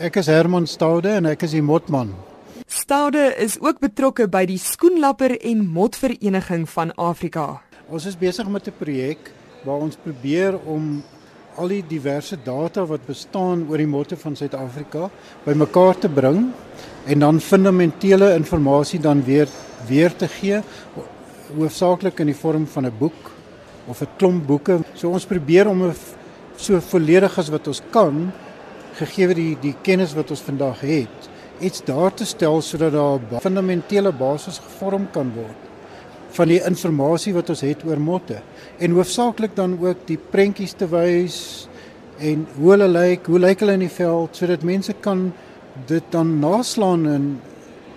Ek is Herman Staude en ek is die motman. Staude is ook betrokke by die Skoenlapper en Motvereniging van Afrika. Ons is besig met 'n projek waar ons probeer om al die diverse data wat bestaan oor die motte van Suid-Afrika bymekaar te bring en dan fundamentele inligting dan weer weer te gee hoofsaaklik in die vorm van 'n boek of 'n klomp boeke. So ons probeer om 'n so volledig as wat ons kan gegee die die kennis wat ons vandag het, iets daar te stel sodat daar 'n fundamentele basis gevorm kan word van die inligting wat ons het oor motte en hoofsaaklik dan ook die prentjies te wys en hoe hulle lyk, hoe lyk hulle in die veld sodat mense kan dit dan naslaan en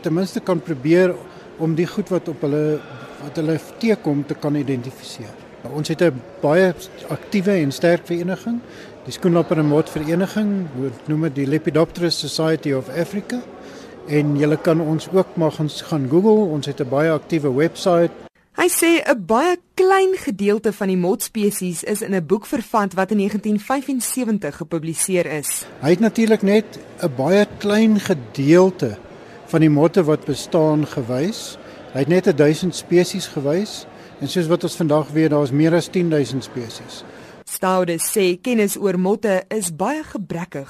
ten minste kan probeer om die goed wat op hulle wat hulle teekom te kan identifiseer. Ons het 'n baie aktiewe en sterk vereniging, die Skoenlapper en Mot Vereniging, wat noem dit die Lepidopterus Society of Africa. En jy kan ons ook maar gaan gaan Google, ons het 'n baie aktiewe webwerf. Hy sê 'n baie klein gedeelte van die motspesies is in 'n boek vervat wat in 1975 gepubliseer is. Hy het natuurlik net 'n baie klein gedeelte van die motte wat bestaan gewys. Hy het net 1000 spesies gewys en soos wat ons vandag weet, daar's meer as 10000 spesies. Staude sê kennis oor motte is baie gebrekkig.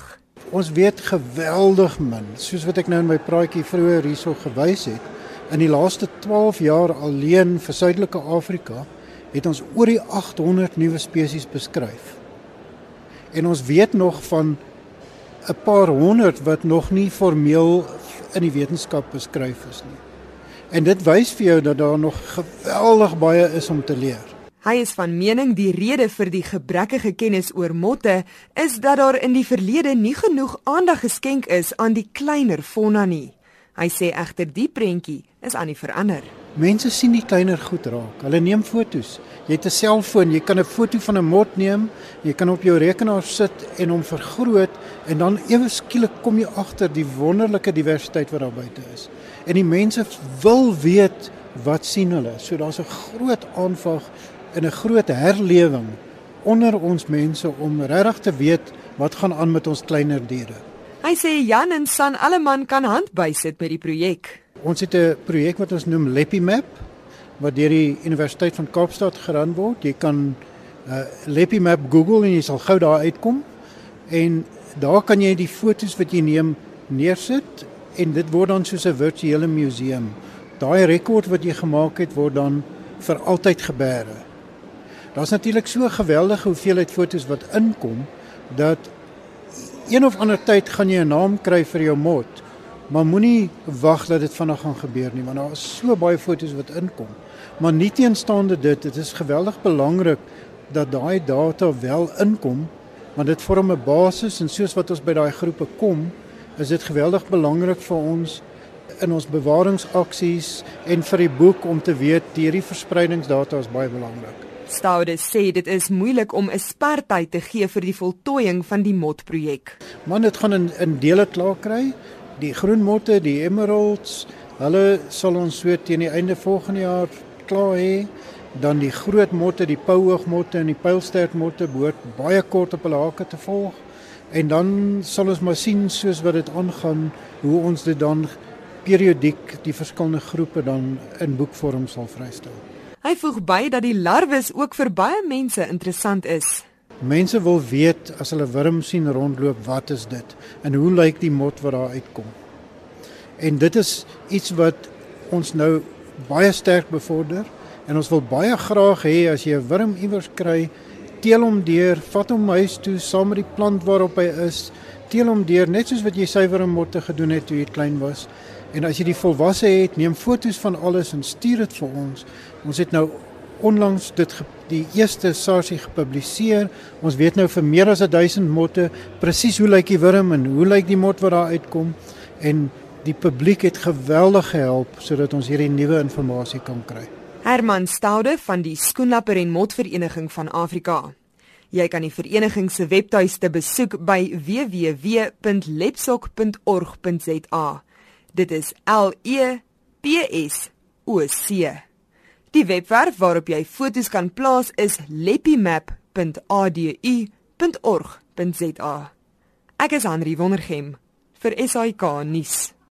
Ons weet geweldig min, soos wat ek nou in my praatjie vroeër hierso gewys het. In die laaste 12 jaar alleen vir Suidelike Afrika het ons oor die 800 nuwe spesies beskryf. En ons weet nog van 'n paar honderd wat nog nie formeel in die wetenskap beskryf is nie. En dit wys vir jou dat daar nog geweldig baie is om te leer. Hy is van mening die rede vir die gebrekkige kennis oor motte is dat daar in die verlede nie genoeg aandag geskenk is aan die kleiner fauna nie. Hy sê egter die prentjie is aan die verander. Mense sien die kleiner goed raak. Hulle neem fotos. Jy het 'n selfoon, jy kan 'n foto van 'n mot neem, jy kan op jou rekenaar sit en hom vergroot en dan ewe skielik kom jy agter die wonderlike diversiteit wat daar buite is en die mense wil weet wat sien hulle. So daar's 'n groot aanvraag en 'n groot herlewing onder ons mense om regtig te weet wat gaan aan met ons kleiner diere. Hy sê Jan en San alleman kan hand bysit met die projek. Ons het 'n projek wat ons noem LepiMap wat deur die Universiteit van Kaapstad geran word. Jy kan uh, LepiMap Google en jy sal gou daar uitkom. En daar kan jy die fotos wat jy neem neersit en dit word dan soos 'n virtuele museum. Daai rekord wat jy gemaak het word dan vir altyd gebeere. Daar's natuurlik so 'n geweldige hoeveelheid fotos wat inkom dat een of ander tyd gaan jy 'n naam kry vir jou mot. Maar moenie wag dat dit vinnig gaan gebeur nie want daar is so baie fotos wat inkom. Maar nieteenstaande dit, dit is geweldig belangrik dat daai data wel inkom want dit vorm 'n basis en soos wat ons by daai groepe kom, is dit geweldig belangrik vir ons in ons bewaringsaksies en vir die boek om te weet hierdie verspreidingsdata is baie belangrik. Staude sê dit is moeilik om 'n spertyd te gee vir die voltooiing van die motprojek. Man, dit gaan in in dele klaar kry. Die groen motte, die emeralds, hulle sal ons so teen die einde volgende jaar klaar hê. Dan die groot motte, die pouoogmotte en die pylstertmotte behoort baie kort op hulle hake te volg en dan sal ons maar sien soos wat dit aangaan hoe ons dit dan periodiek die verskillende groepe dan in boekvorm sal vrystel. Hy voeg by dat die larwes ook vir baie mense interessant is. Mense wil weet as hulle wurm sien rondloop, wat is dit en hoe lyk die mot wat daar uitkom? En dit is iets wat ons nou baie sterk bevorder en ons wil baie graag hê as jy 'n wurm iewers kry teel hom deur, vat hom huis toe saam met die plant waarop hy is. Teel hom deur net soos wat jy suiwer en motte gedoen het toe jy klein was. En as jy die volwasse het, neem foto's van alles en stuur dit vir ons. Ons het nou onlangs dit die eerste sarsie gepubliseer. Ons weet nou vir meer as 1000 motte presies hoe lyk die wurm en hoe lyk die mot wat daar uitkom en die publiek het geweldig gehelp sodat ons hierdie nuwe inligting kan kry. Herman Staude van die Skoenlapper en Motvereniging van Afrika. Jy kan die vereniging se webtuiste besoek by www.lepsok.org.za. Dit is L E P S O C. Die webwerf waarop jy foto's kan plaas is lepimap.adu.org.za. Ek is Henri Wondergem vir SAK nuus.